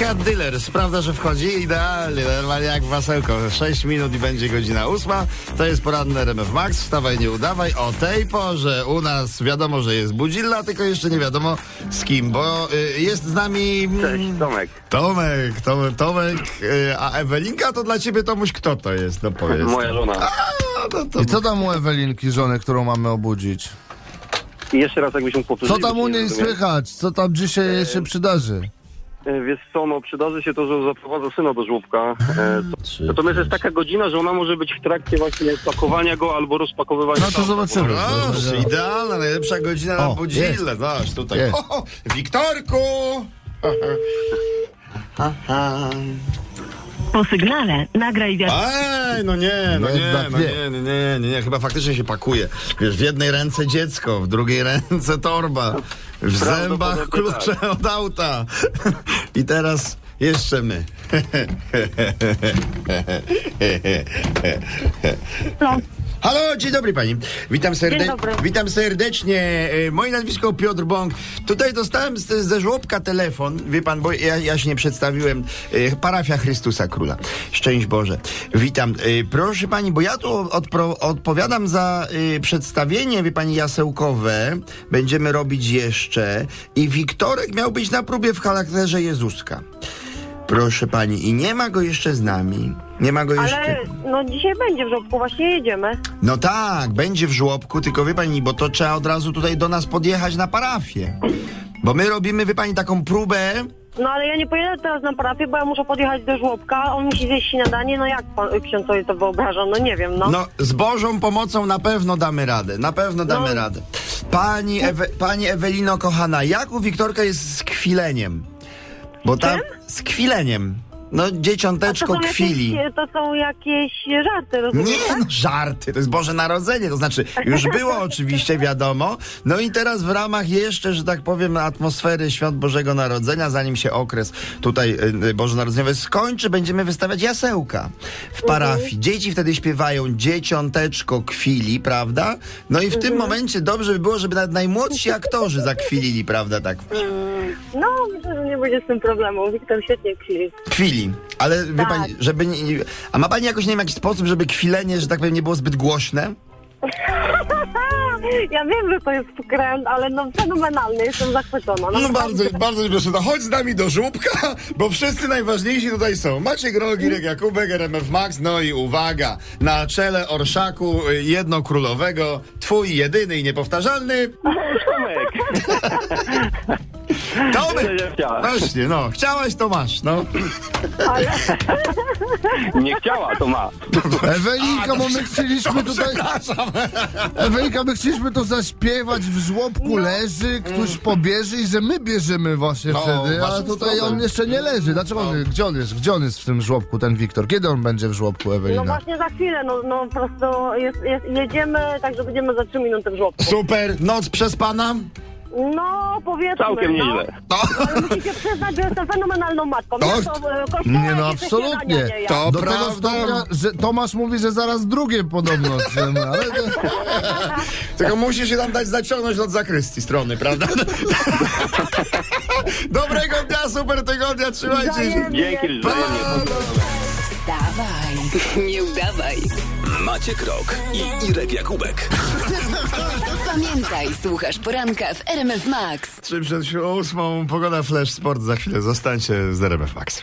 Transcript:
Cat Dealer sprawdza, że wchodzi idealnie, normalnie jak w masełko. 6 minut i będzie godzina ósma. To jest poranny RMF Max. Wstawaj, nie udawaj. O tej porze u nas wiadomo, że jest budzilla, tylko jeszcze nie wiadomo z kim, bo y, jest z nami... mm, Cześć, Tomek. Tomek, Tomek, Tomek, y, a Ewelinka to dla ciebie Tomuś kto to jest? No powiedz. Moja żona. A, no to I co tam u Ewelinki, żony, którą mamy obudzić? I jeszcze raz jakbyś mógł powtórzyć. Co tam u nie niej słychać? Co tam dzisiaj jej się przydarzy? E, Wiesz co, no przydarzy się to, że zaprowadza syna do żłobka. E, Trzy, Natomiast jest taka godzina, że ona może być w trakcie właśnie pakowania go albo rozpakowywania. No to tam. zobaczymy. Proszę, idealna, najlepsza godzina na O, budzillę. Zobacz, tutaj. Jest. O, o, Wiktorku! Po sygnale nagraj wiadomość. Ej, no nie, no nie, no nie. nie, nie, nie, nie, nie, chyba faktycznie się pakuje. Wiesz, w jednej ręce dziecko, w drugiej ręce torba, w zębach klucze od auta. I teraz jeszcze my. Halo, dzień dobry pani. Witam, serde- dobry. witam serdecznie. E, Moje nazwisko Piotr Bąk. Tutaj dostałem z, ze żłobka telefon. Wie pan, bo ja, ja się nie przedstawiłem. E, Parafia Chrystusa Króla. Szczęść Boże. Witam. E, Proszę pani, bo ja tu odpro- odpowiadam za przedstawienie, wie pani, jasełkowe. Będziemy robić jeszcze. I Wiktorek miał być na próbie w charakterze Jezuska. Proszę pani, i nie ma go jeszcze z nami. Nie ma go jeszcze. Ale no dzisiaj będzie w żłobku, właśnie jedziemy. No tak, będzie w żłobku, tylko wie pani, bo to trzeba od razu tutaj do nas podjechać na parafię. Bo my robimy, wie pani, taką próbę. No ale ja nie pojedę teraz na parafię, bo ja muszę podjechać do żłobka, on musi zjeść śniadanie, no jak pan, ksiądz sobie to wyobraża, no nie wiem, no. No, z Bożą pomocą na pewno damy radę. Na pewno damy No. radę. Pani, Ewe, pani Ewelino, kochana, jak u Wiktorka jest z kwileniem? Bo tam. Z kwileniem. No, to dzieciąteczko są, kwili. jakieś, to są jakieś żarty, rozumiesz? Nie, no, żarty, to jest Boże Narodzenie, to znaczy już było oczywiście wiadomo, no i teraz w ramach jeszcze, że tak powiem, atmosfery Świąt Bożego Narodzenia, zanim się okres tutaj y, y, bożonarodzeniowy skończy, będziemy wystawiać jasełka w parafii. Dzieci wtedy śpiewają Dzieciąteczko kwili, prawda? No i w tym momencie dobrze by było, żeby nawet najmłodsi aktorzy zakwilili, prawda, tak? No, myślę, że nie będzie z tym problemu. Wiktor świetnie kwili. Kwili. Ale wie Tak. pani, żeby nie, A ma pani jakoś, nie wiem, jakiś sposób, żeby kwilenie, że tak powiem, nie było zbyt głośne? Ja wiem, że to jest wkręt, ale no fenomenalny, jestem zachwycona. No Naprawdę. bardzo, bardzo proszę, no chodź z nami do żłóbka, bo wszyscy najważniejsi tutaj są. Maciek Rogirek, Jakubek, RMF Max, no i uwaga, na czele orszaku y, jednokrólowego, twój jedyny i niepowtarzalny Tomek. Tomek. Właśnie, no, chciałaś, to masz, no. Nie chciała, to ma. Ewelinka, bo my chcieliśmy tutaj... Przepraszam. Ewelinka, my chcieliśmy to zaśpiewać, w żłobku leży, ktoś pobierze i że my bierzemy właśnie No, wtedy, a waszym tutaj stronę. on jeszcze nie leży. Dlaczego on, gdzie on jest? Gdzie on jest w tym żłobku, ten Wiktor? Kiedy on będzie w żłobku, No Ewelina? właśnie za chwilę, no, no po prostu jest, jest, jedziemy, także będziemy za trzy minuty w żłobku. Super, noc przespana? No, powiedzmy. Całkiem no. nieźle. Ale musicie przyznać, że jestem fenomenalną matką. To- Ja to, e, Nie no, absolutnie. śniadania nie. To Do tego prawda. stopnia, że Tomasz mówi, że zaraz drugie podobno. że- Ale to... tylko musisz się tam dać zaciągnąć od zakrystii strony, prawda? Dobrego dnia, super tygodnia, trzymajcie się. Wzajemnie. Dzięki, wzajemnie. Wstawaj, nie udawaj. Maciek Rok i Irek Jakubek. Pamiętaj, słuchasz poranka w RMF Max. Trzy przed ósmą, pogoda Flash Sport za chwilę. Zostańcie z RMF Max.